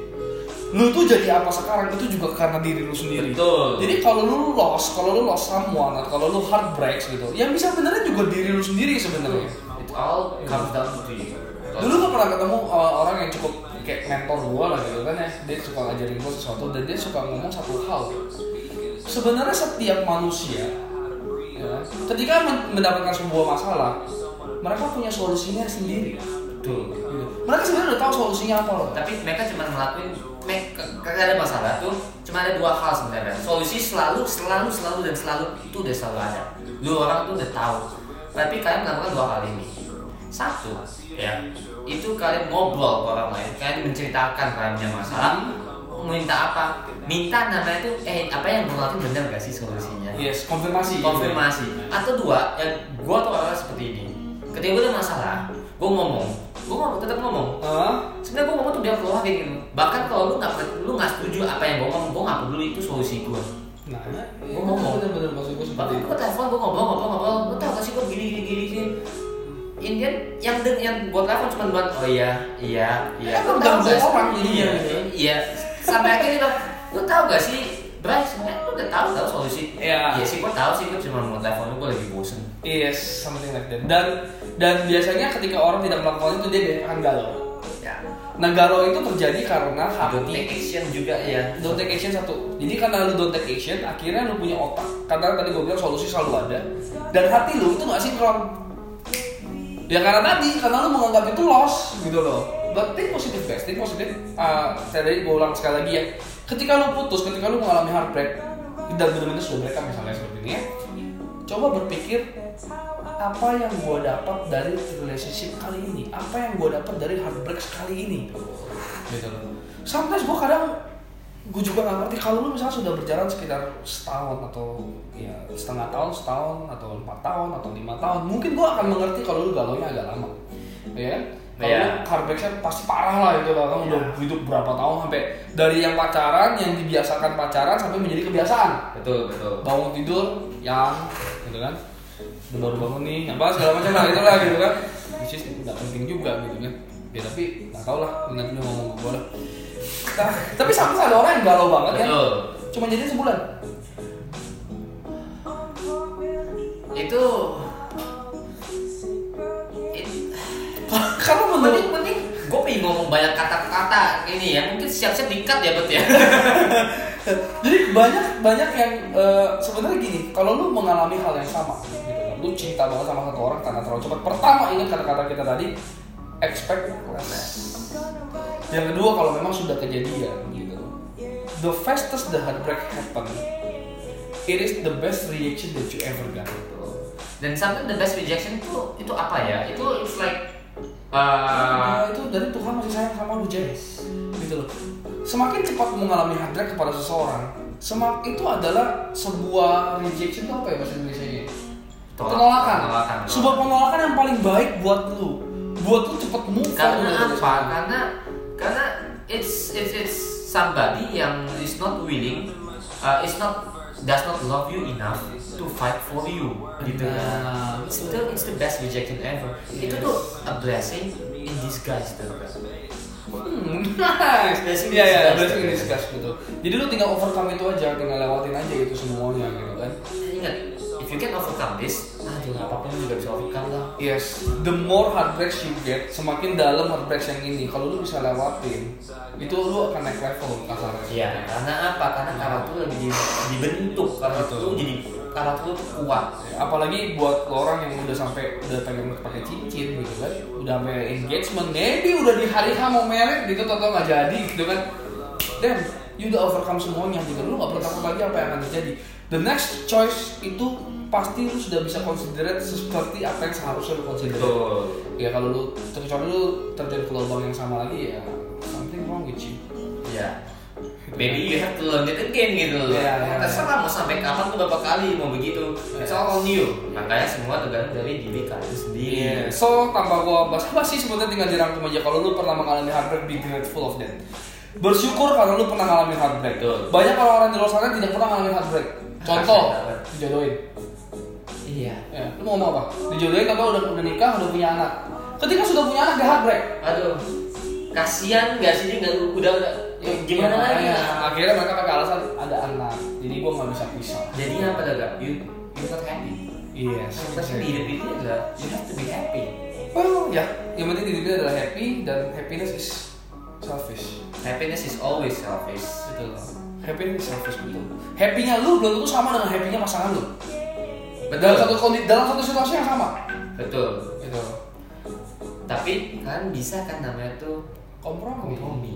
Lu tuh jadi apa sekarang itu juga karena diri lu sendiri. Betul. Jadi kalau lu lost, kalau lu lost someone, atau kalau lu heartbreaks gitu, yang bisa beneran juga diri lu sendiri sebenarnya. It all comes down to you. Dulu gue pernah ketemu uh, orang yang cukup kayak mentor gue lah gitu kan ya Dia suka ngajarin gue sesuatu dan dia suka ngomong satu hal Sebenarnya setiap manusia ya, Ketika men- mendapatkan sebuah masalah Mereka punya solusinya sendiri Betul. gitu. Mereka sebenarnya udah tahu solusinya apa loh Tapi mereka cuma ngelakuin mereka kalau ada masalah tuh cuma ada dua hal sebenarnya. Solusi selalu selalu selalu dan selalu itu udah selalu ada. Dua orang tuh udah tahu. Tapi kalian melakukan dua hal ini. Satu, ya, itu kalian ngobrol ke orang lain, kalian menceritakan kalian punya masalah, minta apa? Minta namanya tuh, eh apa yang gue lakuin bener gak sih solusinya? Yes, konfirmasi konfirmasi atau dua yang gue tuh orang seperti ini ketika gue ada masalah gue ngomong gue ngomong tetap ngomong Hah? sebenarnya gue ngomong tuh biar keluar kayak gitu bahkan kalau lu nggak lu nggak setuju apa yang gue ngomong gue nggak peduli itu solusi gue Nah, Gua ngomong. bener-bener maksud gue seperti itu gue telepon gue ngobrol ngobrol ngobrol lu tau gak sih gue gini gini gini gini Indian yang deng yang buat telepon cuma buat oh iya iya iya Kan Lu udah tau gak sih? orang jadinya iya gitu. iya sampai akhirnya dia bilang lu tau gak sih Bray, sebenarnya lu udah tahu tahu solusi. Iya. Iya sih, gue tahu sih, gue cuma mau telepon gue lagi bosen. Yes, something like that Dan dan biasanya ketika orang tidak melakukan itu dia akan galau Ya. Nah galau itu terjadi karena Don't hati take action juga ya. don't take action satu. Jadi karena lu don't take action akhirnya lu punya otak. Karena tadi gue bilang solusi selalu ada. Dan hati lu itu nggak sinkron. Ya karena tadi karena lu menganggap itu loss gitu loh. But think positive guys. Think positive. Uh, tadi gue ulang sekali lagi ya ketika lu putus ketika lu mengalami heartbreak dan benar-benar sudah up misalnya seperti ini ya coba berpikir apa yang gue dapat dari relationship kali ini? Apa yang gue dapat dari heartbreak kali ini? Gitu. Loh sometimes gue kadang gue juga nggak ngerti kalau lu misalnya sudah berjalan sekitar setahun atau ya setengah tahun setahun atau empat tahun atau lima tahun mungkin gue akan mengerti kalau lu galaunya agak lama. Ya kan? Kalau Iya. lu heartbreaknya pasti parah lah itu lah, kan udah hidup berapa tahun sampai dari yang pacaran, yang dibiasakan pacaran sampai menjadi kebiasaan. betul betul Bangun tidur, yang gitu kan, udah baru bangun nih, apa segala macam lah itu lah gitu kan. Which is nggak penting juga gitu kan. Ya tapi nggak tau lah, ingat dia ngomong ke gue lah. Nah, tapi sama ada orang yang galau banget ya. betul Cuma jadi sebulan. Ini ya mungkin siap-siap dikat ya bet ya Jadi banyak banyak yang eh, sebenarnya gini, kalau lu mengalami hal yang sama, gitu kan, lu cinta banget sama satu orang karena terlalu cepat. Pertama ingat kata-kata kita tadi, expect less. Yang kedua kalau memang sudah kejadian, gitu, the fastest the heartbreak happen, it is the best reaction that you ever got. dan sampai the best rejection itu itu apa ya itu it's like uh, Nah, itu dari Tuhan masih sayang sama lu Jess gitu loh semakin cepat mengalami heartbreak kepada seseorang semak itu adalah sebuah rejection itu apa ya bahasa Indonesia nya penolakan. penolakan. sebuah penolakan yang paling baik buat lu buat lu cepet move on karena dari apa seseorang. karena karena it's it's it's somebody yang is not willing uh, is not does not love you enough to fight for you gitu Nah, kan it's the it's the best rejection ever itu Yes. tuh a blessing in disguise tuh Hmm, in Iya iya, in disguise betul. Jadi lu tinggal overcome itu aja, tinggal lewatin aja itu semuanya gitu kan. ingat if you can overcome this aduh apa pun juga bisa overcome lah Yes, the more heartbreaks you get, semakin dalam heartbreaks yang ini. Kalau lu bisa lewatin, itu lu akan naik level kasarnya. Iya, karena apa? Karena karakter lu lebih di- dibentuk, Betul. lu jadi karakter lu tuh kuat. Apalagi buat orang yang udah sampai udah pengen pakai cincin gitu kan, udah sampai engagement, maybe udah di hari H mau gitu, atau nggak jadi gitu kan. Damn, you udah overcome semuanya gitu. Lu nggak perlu takut lagi apa yang akan terjadi. The next choice itu pasti lu sudah bisa considerate seperti apa yang seharusnya lu considerate. Ya kalau lu kecuali lu terjadi ke lubang yang sama lagi ya something wrong with you. Iya. Maybe you have to learn it again gitu loh. Iya, iya. Terserah mau sampai kapan tuh berapa kali mau begitu. It's all on you. Makanya semua tergantung dari diri kalian sendiri. Iya. So tanpa gua basa-basi sebetulnya tinggal dirangkum aja kalau lu pernah mengalami heartbreak be grateful of that. Bersyukur kalau lu pernah mengalami heartbreak. Betul. Banyak orang-orang di luar sana tidak pernah mengalami heartbreak. Contoh, dijodohin. Iya. Ya, lu mau ngomong apa? Dijodohin tapi udah udah nikah, udah punya anak. Ketika sudah punya anak dia heartbreak. Aduh. Kasihan gak sih dia udah udah ya, gimana lagi? makanya, Akhirnya mereka pakai alasan ada anak. Jadi gua nggak bisa pisah. Jadi apa dah gak? You you not happy. Yes. Tapi di hidup ini adalah you have to be happy. Well, ya, yang penting di hidup kita adalah happy dan happiness is selfish. Happiness is always selfish. Betul. Happiness is selfish betul. Happy-nya lu belum tentu sama dengan happy-nya pasangan lu. Dalam satu kondisi, dalam satu situasi yang sama. Betul. Gitu. Tapi kan bisa kan namanya tuh Kompromi. kompromi.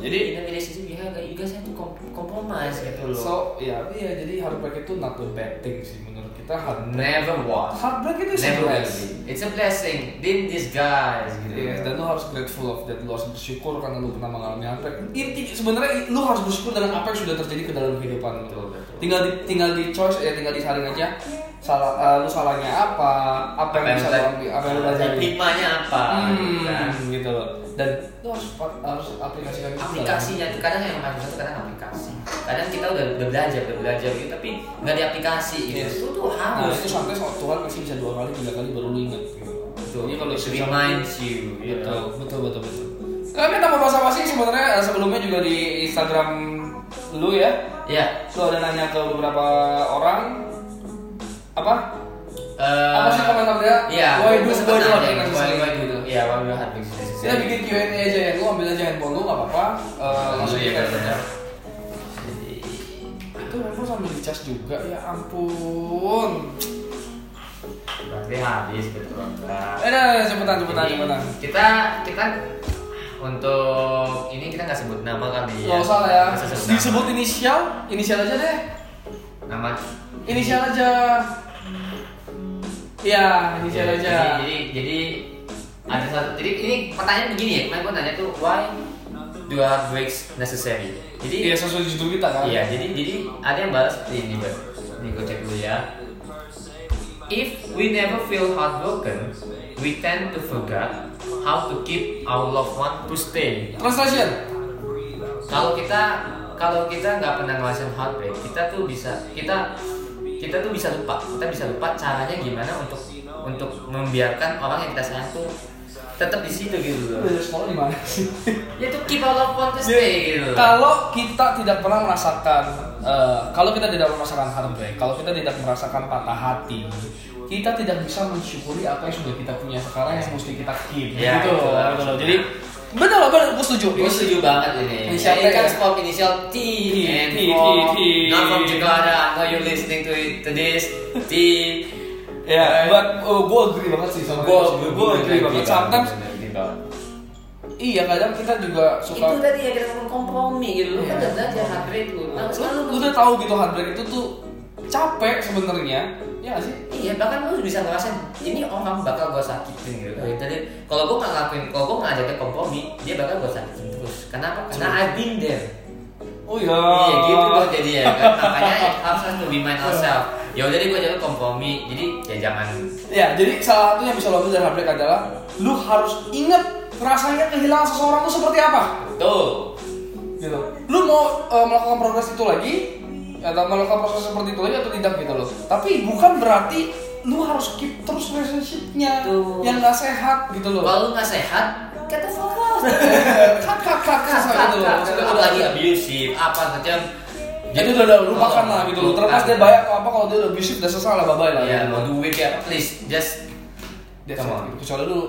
Gitu. Jadi in a relationship you have you guys have to com- compromise gitu loh. So, ya, iya jadi heartbreak itu not a bad thing sih menurut kita. Heartbreak, never was. heartbreak itu Never be. It's a blessing in disguise gitu. Yes, dan lu harus grateful of that. Lu harus bersyukur karena lu pernah mengalami heartbreak. Inti sebenarnya lu harus bersyukur dengan apa yang sudah terjadi ke dalam kehidupan lu. Betul, betul. Tinggal di tinggal di choice ya tinggal disaring aja. Salah eh, lu salahnya apa? Apa, yang bisa lu ambil? Apa yang lu pelajari? Apa? Hmm, Kan? gitu loh. Dan harus harus aplikasikan itu aplikasinya tuh kadang yang tuh kadang aplikasi kadang kita udah, udah belajar udah belajar gitu tapi nggak di aplikasi gitu Yes. itu tuh Nah, harus itu sampai so- Tuhan masih bisa dua kali, tiga kali baru lu ingat. Gitu. Betul. Jadi kalau reminds you you Betul, betul, betul, betul. Nah, kita mau bahasa basi sebenarnya eh, sebelumnya juga di Instagram lu ya. ya Lu ada nanya ke beberapa orang apa? eh, Apa sih komentar dia? Iya, Why do why do hard business why- do- Iya, why do hard business? Kita bikin Q&A aja ya, lu ambil aja handphone lu nggak apa-apa. Eh, langsung iya, kita benar. Itu handphone sambil dicas juga ya ampun. Berarti habis betul. Nah, Eh, nah, cepetan, cepetan, Jadi, cepetan. Kita kita untuk ini kita nggak sebut nama kali ya. Gak usah lah ya. Disebut nama. inisial, inisial aja deh. nama. Inisial aja. Iya, inisial Jadi- aja. Jadi, jadi jadi ada satu. Jadi ini pertanyaan begini ya. Kemarin gua tanya tuh why do heartbreaks necessary? Jadi Iya sesuai judul kita kan. Iya, jadi jadi ada yang balas seperti ini, Bang. Ini gue cek dulu ya. if we never feel heartbroken, we tend to forget how to keep our loved one to stay. Translation. Kalau kita kalau kita nggak pernah ngerasain heartbreak, kita tuh bisa kita kita tuh bisa lupa. Kita bisa lupa caranya gimana untuk untuk membiarkan orang yang kita sayang tuh tetap di situ gitu loh. Belajar sekolah di mana sih? Ya tuh keep our loved one to stay gitu. Kalau kita tidak pernah merasakan, eh, kalau kita tidak merasakan heartbreak, kalau kita tidak merasakan patah hati, kita tidak bisa mensyukuri apa yang sudah kita punya sekarang yang mesti kita keep. Ya, gitu, itu loh, gitu. Jadi benar loh, benar, gue setuju. Gue setuju banget ini. T kan ya? spot inisial T and T, T, T. not from Jakarta. I know you listening to it to this T. Ya, but oh, gue agree banget sih sama Gue itu. Gue agree banget. Sometimes iya kadang kita juga itu suka tadi ya kita ngomong kompromi gitu. Lu kan udah belajar heartbreak lu nah, lu, udah tahu gitu heartbreak itu tuh capek sebenarnya. Ya gak sih? Iya bahkan lu bisa ngerasain ini orang bakal gua sakitin gitu. Kayak tadi kalau gua nggak ngelakuin kalau gua nggak ajakin kompromi dia bakal gua sakitin terus. Kenapa? Karena I've been there oh iya. Iya gitu dong jadi ya kan. Makanya it helps us to remind ourselves. Ya udah deh gua jadi kompromi. Jadi ya jangan. Ya jadi salah satu yang bisa lo ambil dari heartbreak adalah lu harus inget rasanya kehilangan seseorang itu seperti apa. Tuh gitu. Lu mau eh, melakukan progres itu lagi atau melakukan proses seperti itu lagi atau tidak gitu loh. Tapi bukan berarti lu harus keep terus relationshipnya yang gak sehat gitu loh. Kalau lu nggak sehat the fuck cut Cut, gitu loh Maksudnya udah- apalagi abusive apa macam jadi udah udah lupakan lah gitu loh. Terlepas dia atau apa kalau dia udah abusive udah selesai lah bye bye lah. Ya mau duit ya please just Dia Come on. kecuali lu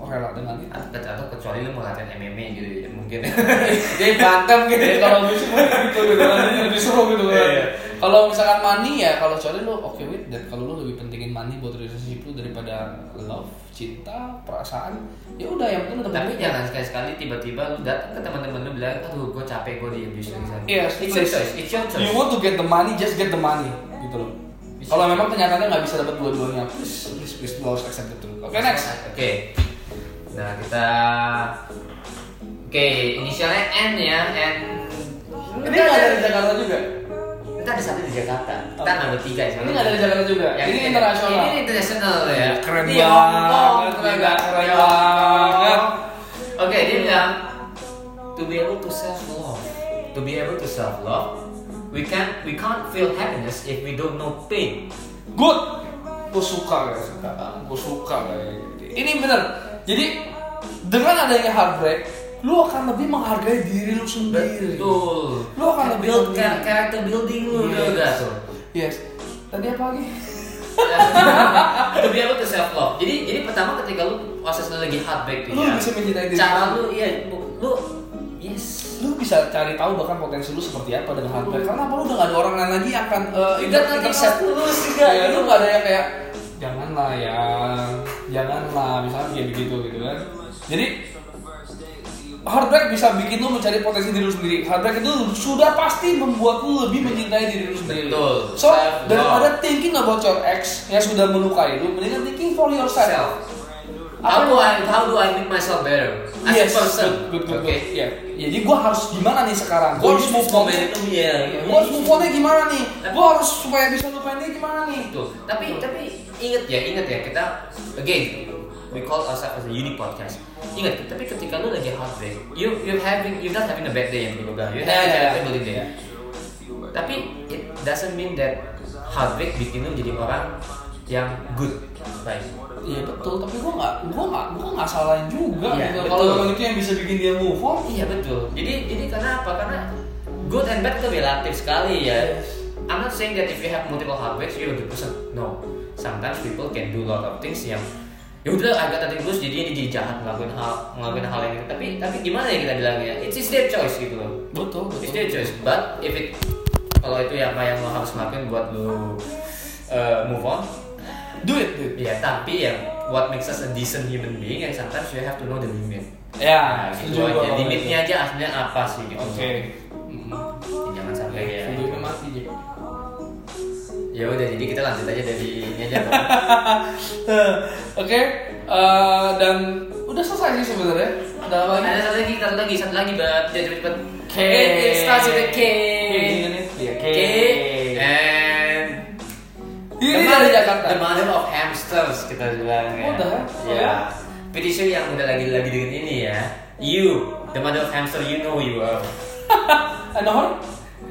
rela dengan itu. Atau atau kecuali lu mau latihan MMA gitu ya mungkin. Jadi bantem gitu. Ya kalau mungkin gitu gitu. Jadi lebih seru gitu. Kan kalau misalkan money ya kalau kecuali lu oke wait dan kalau lu lebih pentingin money buat relationship lu daripada love cinta perasaan ya udah yang penting tapi penting. jangan sekali sekali tiba-tiba lu datang ke teman-teman lu bilang aduh gue capek gue di abuse lagi sana Yes, it's your choice it's your choice You want to get the money, just get the money, gitu loh. Kalau memang kenyataannya nggak bisa dapat dua-duanya, please, please, please, lu harus accept itu. Oke, next. oke nah kita oke inisialnya N ya N Ini nggak dari Jakarta juga. Kita ada satu di Jakarta kita ngambil tiga ya Ini nggak dari Jakarta juga. Yang ini internasional. Ini internasional ya. Keren Di Kong, banget, keren banget. Oke, dia bilang to be able to self love, to be able to self love, we can we can't feel happiness if we don't know pain. Good. Gue suka guys, suka. Gue suka. Ini bener. Jadi dengan adanya heartbreak, lu akan lebih menghargai diri lu sendiri. Betul. Lu akan lebih build memilih. ka- character building lu udah udah. Yes. Tadi apa lagi? be able to self love. Jadi jadi pertama ketika lu proses lu lagi heartbreak tuh Lu ya. bisa mencintai diri Cara lu. lu iya lu yes. lu bisa cari tahu bahkan potensi lu seperti apa dengan heartbreak karena apa lu udah gak ada orang lain lagi yang akan uh, Juga nanti intercept mas tulus juga. ya lu gak ada yang kayak janganlah ya janganlah misalnya kayak begitu gitu kan jadi heartbreak bisa bikin lu mencari potensi diri lu sendiri heartbreak itu sudah pasti membuat lu lebih mencintai diri lu sendiri Betul. so daripada thinking about your ex yang sudah melukai lu mendingan thinking for yourself Self. How do I how do I make myself better as Yes, a person? good, good, good, Oke. good. Iya. Jadi gue harus gimana nih sekarang? Gue harus move on. itu ya. Gue harus move on gimana nih? Gue harus supaya bisa lupain dia gimana nih? Tuh, tapi tapi inget ya, inget ya kita again we call ourselves as a unique podcast. Ingat, tapi ketika lu lagi heartbreak, you you having you not having a bad day yang dulu bilang, you having a bad day. Ya. Tapi it doesn't mean that heartbreak bikin lu jadi orang yang good, baik. Iya betul, tapi gue nggak, gue nggak, gue nggak salahin juga. Iya, gitu. Kalau memang itu yang bisa bikin dia move on, Iya betul. Jadi jadi karena apa? Karena good and bad itu relatif sekali ya. I'm not saying that if you have multiple heartbreaks you're a good person. No. Sometimes people can do a lot of things yang ya udah agak tadi terus jadi dia jadi jahat ngelakuin hal ngelakuin hal yang itu. Tapi tapi gimana ya kita bilangnya? It's, it's their choice gitu loh. betul, It's betul. their choice. But if it kalau itu yang yang lo harus lakuin buat lo uh, move on, Do it, do it. ya tapi yang what makes us a decent human being and sometimes you have to know the limit. Ya, Nah, gitu aja. Limitnya aja aslinya apa sih gitu. Oke. Ya, Ya udah jadi kita lanjut aja dari ini aja. Oke, eh, dan udah selesai sih sebenarnya. Ada apa lagi? Ada satu lagi, satu lagi, satu lagi, but jadi cepet. K. It, starts with a K. K. And Ini dari Jakarta. The mother of hamsters kita bilang ya. Heck? Ya. Pretty sure yang udah lagi lagi dengan ini ya. You, the mother of hamster, you know you are. Ada orang?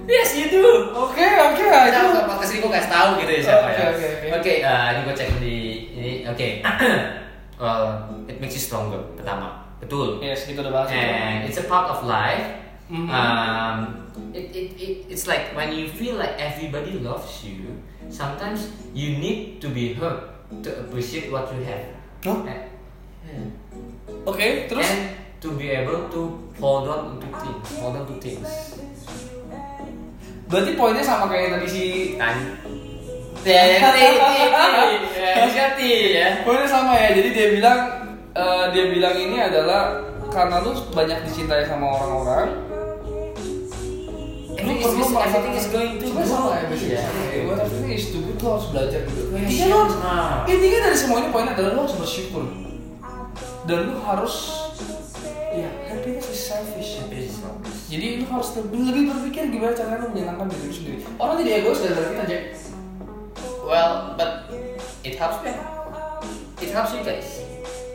Yes, you do. Oke, oke, itu. Kita ke podcast ini gue kasih tahu gitu ya siapa Oke, ya. oke, oke. Oke, eh, ini gue cek di ini. Oke. well, it makes you stronger. Pertama, betul. Yes, kita udah bahas itu. And it's a part of life. Mhm. Um, it, it, it, it's like when you feel like everybody loves you, sometimes you need to be hurt to appreciate what you have. Hah? And, yeah. Oke, terus? and to be able to hold on to things, hold on to things. Berarti poinnya sama kayak tadi si Kan? Ya, ya. Ya, ya. Poinnya sama ya, jadi dia bilang eh, dia bilang ini adalah karena lu banyak dicintai sama orang-orang. Lu perlu everything is going to good. sama ya. Iya. What everything is good, lu harus belajar gitu. Iya, Intinya lu nah. intinya dari semua ini poinnya adalah lu harus bersyukur. Dan lu harus harus lebih, berpikir gimana caranya lu menyenangkan diri sendiri. Orang tidak egois dari kita aja. Well, but it helps me. It helps you guys.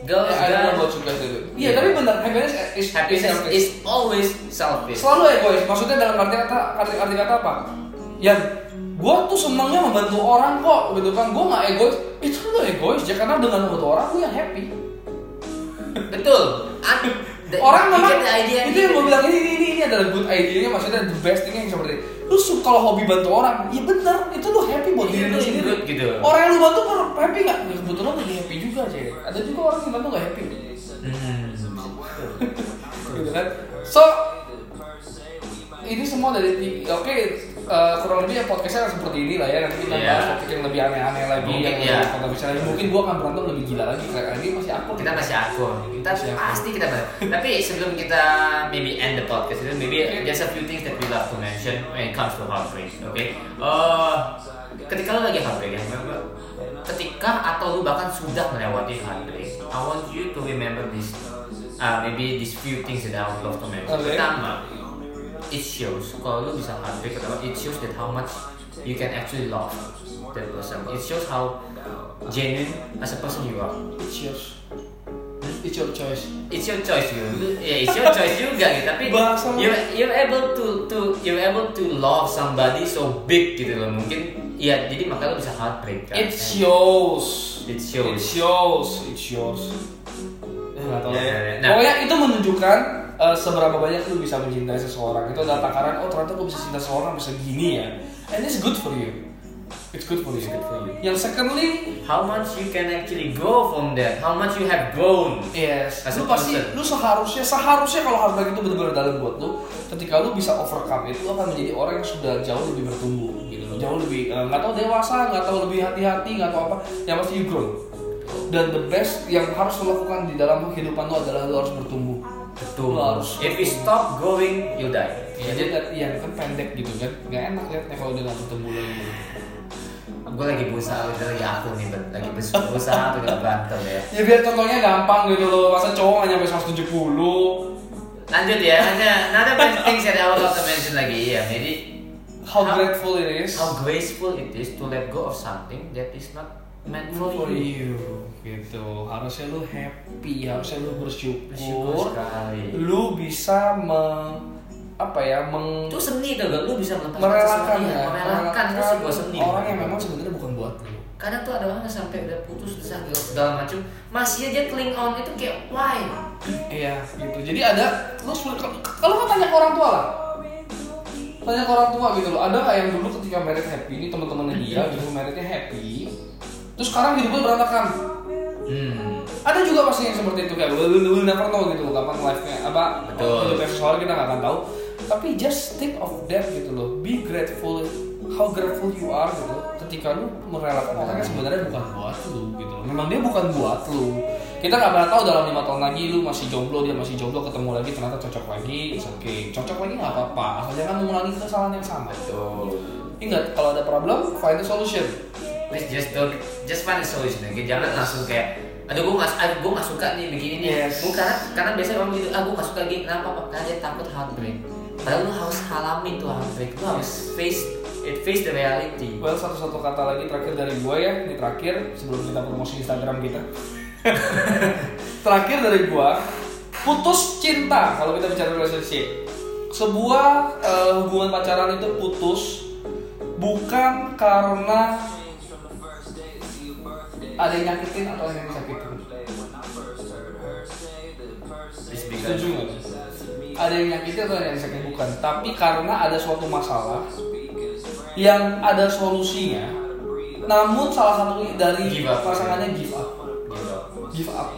Girls, Ya, I don't know about you guys dulu. Iya, tapi benar happiness is happiness selfish. is always selfish. selalu egois. Maksudnya dalam arti kata arti, arti kata apa? Yang gua tuh senangnya membantu orang kok gitu kan. Gua nggak egois. Itu lu egois ya karena dengan membantu orang lu yang happy. Betul. The- orang memang itu yang gue bilang ini, ini ini adalah good idea-nya maksudnya the best thing yang seperti lu suka kalau hobi bantu orang ya bener itu lu happy buat Iya, diri lu sendiri. good gitu. orang yang lu bantu per- happy nggak? Ya kebetulan lagi happy juga sih ada juga orang yang bantu nggak happy. Hmm. gitu kan? So ini semua dari oke eh, kurang lebih ya podcastnya seperti ini lah ya. Nanti kita Iya. bahas topik yang lebih aneh-aneh lagi Mungkin, yang lebih kontroversial lagi. mungkin gua akan berantem lebih gila lagi. Karena ini masih aku kita masih akur kita Masih akur. pasti kita tapi sebelum kita maybe end the podcast itu maybe there's a few things that we love to mention when it comes to heartbreak oke Eh, ketika lu lagi heartbreak ya ketika atau lu bahkan sudah melewati heartbreak I want you to remember this uh, maybe these few things that I would love to mention. Okay. pertama it shows kalau lu bisa heartbreak atau it shows that how much you can actually love that person it shows how genuine as a person you are it's yours it's your choice it's your choice Lu- ya it's your choice juga gitu tapi Bahasa- you you're able to to you're able to love somebody so big gitu loh mungkin ya jadi maka lu bisa heartbreak kan It shows. It shows. It shows. It shows. Eh, nggak tahu. Ya. Nah. Pokoknya itu menunjukkan eh, seberapa banyak lu bisa mencintai seseorang. Itu adalah takaran. Oh ternyata lu bisa cinta seseorang bisa gini ya. And it's good for you. It's good for you. It's good for you. Yang secondly, how much you can actually grow from that how much you have grown yes, As lu pasti, person. lu seharusnya, seharusnya kalau heartbreak itu benar-benar dalam buat lu, ketika lu bisa overcome itu, lu akan menjadi orang yang sudah jauh lebih bertumbuh, gitu loh. Jauh lebih, eh, nggak tahu dewasa, nggak tahu lebih hati-hati, nggak tahu apa, yang pasti you grow. Dan the best yang harus lo lakukan di dalam kehidupan lu adalah lu harus bertumbuh. Betul. Lu harus if you stop growing you die. Ya, lihat, iya kan pendek gitu kan, nggak enak liatnya kalau dia nggak bertumbuh lagi. gue lagi berusaha udah lagi aku nih Bet. lagi berusaha tuh gak berantem ya. Ya biar contohnya gampang gitu loh, masa cowok nggak nyampe 170 lanjut ya ada another best things that I would love to mention lagi. Ya jadi How How- grateful it is. how graceful it is to let go of something that is not meant for, for you. you gitu harusnya lu happy harusnya lu Bersyukur bersyukur sekali. lu bisa me, apa ya meng, Itu seni tuh, gak? Lu bisa melepaskan merelakan ya merelakan itu sebuah seni. orang yang memang sebenarnya bukan buat lu Kadang tuh ada orang yang sampai udah putus udah segala macam masih aja cling on itu kayak why? iya gitu jadi ada lu kalau- lu tanya ke orang tua lah tanya ke orang tua gitu loh ada nggak yang dulu ketika merit happy ini teman-temannya dia gitu meritnya happy terus sekarang hidupnya berantakan. Hmm. ada juga pasti yang seperti itu kayak we'll, we'll never know gitu loh kapan life-nya apa Betul. hidupnya seseorang kita nggak akan tahu. Tapi just think of that gitu loh. Be grateful how grateful you are gitu ketika lu merelakan. Orang yang sebenarnya bukan buat lu gitu loh. Memang dia bukan buat lu. Kita nggak pernah tahu dalam lima tahun lagi lu masih jomblo dia masih jomblo ketemu lagi ternyata cocok lagi it's okay. Cocok lagi nggak apa-apa. Asal jangan mengulangi kesalahan yang sama. Betul. ingat kalau ada problem find the solution Please just don't just find a solution aja. Jangan langsung kayak aduh gue nggak aduh gue nggak suka nih begini nih Yes. Gua karena karena biasanya orang gitu ah gue nggak suka gini kenapa pak karena dia takut heartbreak padahal lu harus halamin tuh heartbreak lu harus face it face the reality Well, satu-satu kata lagi terakhir dari gue ya, ini terakhir sebelum kita promosi Instagram kita. terakhir dari gue, putus cinta kalau kita bicara relationship. Sebuah eh, hubungan pacaran itu putus bukan karena ada yang nyakitin atau ada yang disakitin. Setuju nggak? Ada yang nyakitin atau ada yang disakitin bukan, tapi karena ada suatu masalah yang ada solusinya. Namun salah satu dari Give up. pasangannya give up, give up.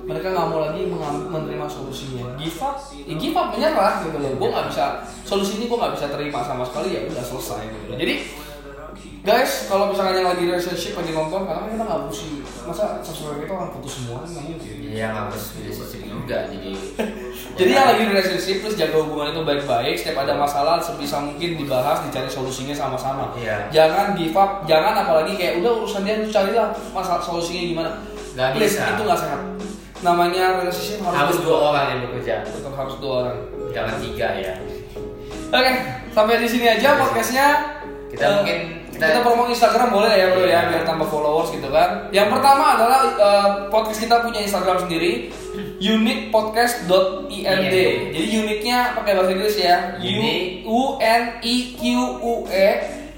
Mereka nggak mau lagi menerima solusinya. Give up, ya give up menyerah gitu loh. Gue nggak bisa solusi ini gue nggak bisa terima sama sekali ya udah selesai gitu. Jadi guys kalau misalkan yang lagi relationship lagi nonton karena kita nggak mesti masa sesuai kita orang putus semua kan nggak mungkin. Iya harus relationship juga jadi Jadi yang lagi relationship terus jaga hubungan itu baik-baik. Setiap ada masalah sebisa mungkin dibahas, dicari solusinya sama-sama. Iya. Jangan give up, jangan apalagi kayak udah urusan dia lu carilah masalah solusinya gimana. Nggak bisa. itu nggak sehat. Namanya relationship harus, dua orang yang bekerja Tetap harus dua orang. jangan tiga ya Oke, sampai di sini aja podcastnya. Kita Eh, mungkin kita, kita- promo Instagram boleh ya bro ya Iya. biar tambah followers gitu kan. Yang pertama adalah eh, podcast kita punya Instagram sendiri uniquepodcast.ind. IND. Jadi uniknya pakai bahasa Inggris ya. U N I Q U E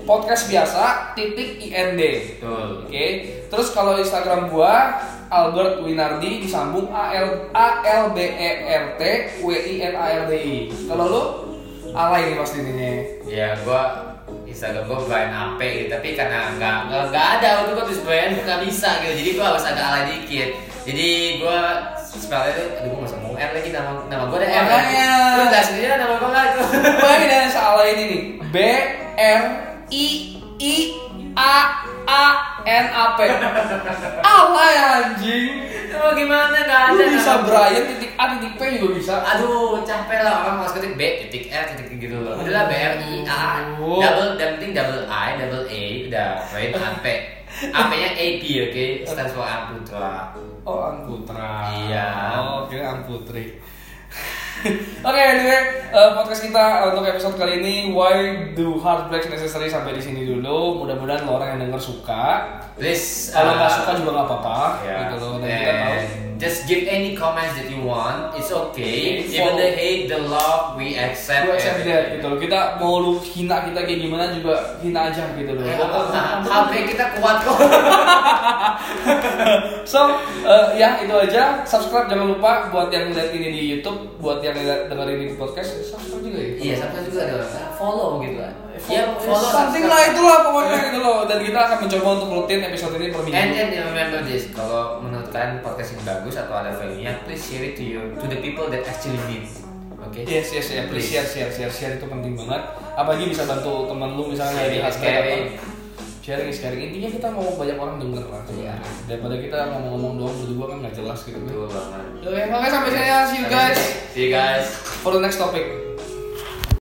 podcast biasa titik IND. betul Oke. Terus kalau Instagram gua Albert Winardi disambung A L A L B E R T W I N A R D I. Kalau lu alay nih pasti ininya. ya gua Instagram gua Brian AP gitu tapi karena nggak nggak ada untuk gua tulis Brian nggak bisa gitu jadi gua harus agak alay dikit jadi gua spellnya tuh aduh gua nggak ngomong R lagi nama nama gua ada R Makanya. lu nggak sendiri nama gua nggak tuh Bayangin dan salah ini nih. B R I I A A N A P. Alay anjing. Lu gimana nggak ada Lu bisa. Brian titik A titik P juga bisa. Aduh, capek lah orang harus ketik B titik R titik gitu loh. Udahlah B R I A double yang penting double I double A udah right AP. AP-nya AP oke stands for Amputra. Oh, Ang Putra. Iya. Oh, kira Ang Oke, anyway, eh, podcast kita untuk episode kali ini Why do heartbreaks necessary sampai di sini dulu. Mudah-mudahan lo orang yang denger suka. Please Kalau nggak uh, suka juga nggak apa-apa, ya. gitu loh. Dan kita tahu. Just give any comments that you want. It's okay. Okay, Even the hate, the love, we accept. Gue accept that gitu loh. Kita mau lu hina kita kayak gimana juga hina aja gitu loh. Eh, Heartbreak kita kuat kok. So, eh, ya itu aja. Subscribe jangan lupa buat yang lihat ini di YouTube, buat yang lihat dengerin ini di podcast, subscribe juga ya. Iya, sampai juga ada follow gitu lah. Ya, follow, something subscribe. lah itulah pokoknya gitu loh. Dan kita akan mencoba untuk rutin episode ini per minggu. And and remember this, kalau menurut kalian podcast ini bagus atau ada value-nya, please share it to you to the people that actually need. Oke? Yes, yes, yes, please share, share, share, share itu penting banget. Apalagi bisa bantu temen lu misalnya di hashtag Sharing is caring. Intinya kita mau banyak orang denger lah. Iya. Daripada kita ngomong-ngomong doang berdua kan nggak jelas gitu. Betul banget. Oke, makanya sampai saya see you guys See you guys. for the next topic.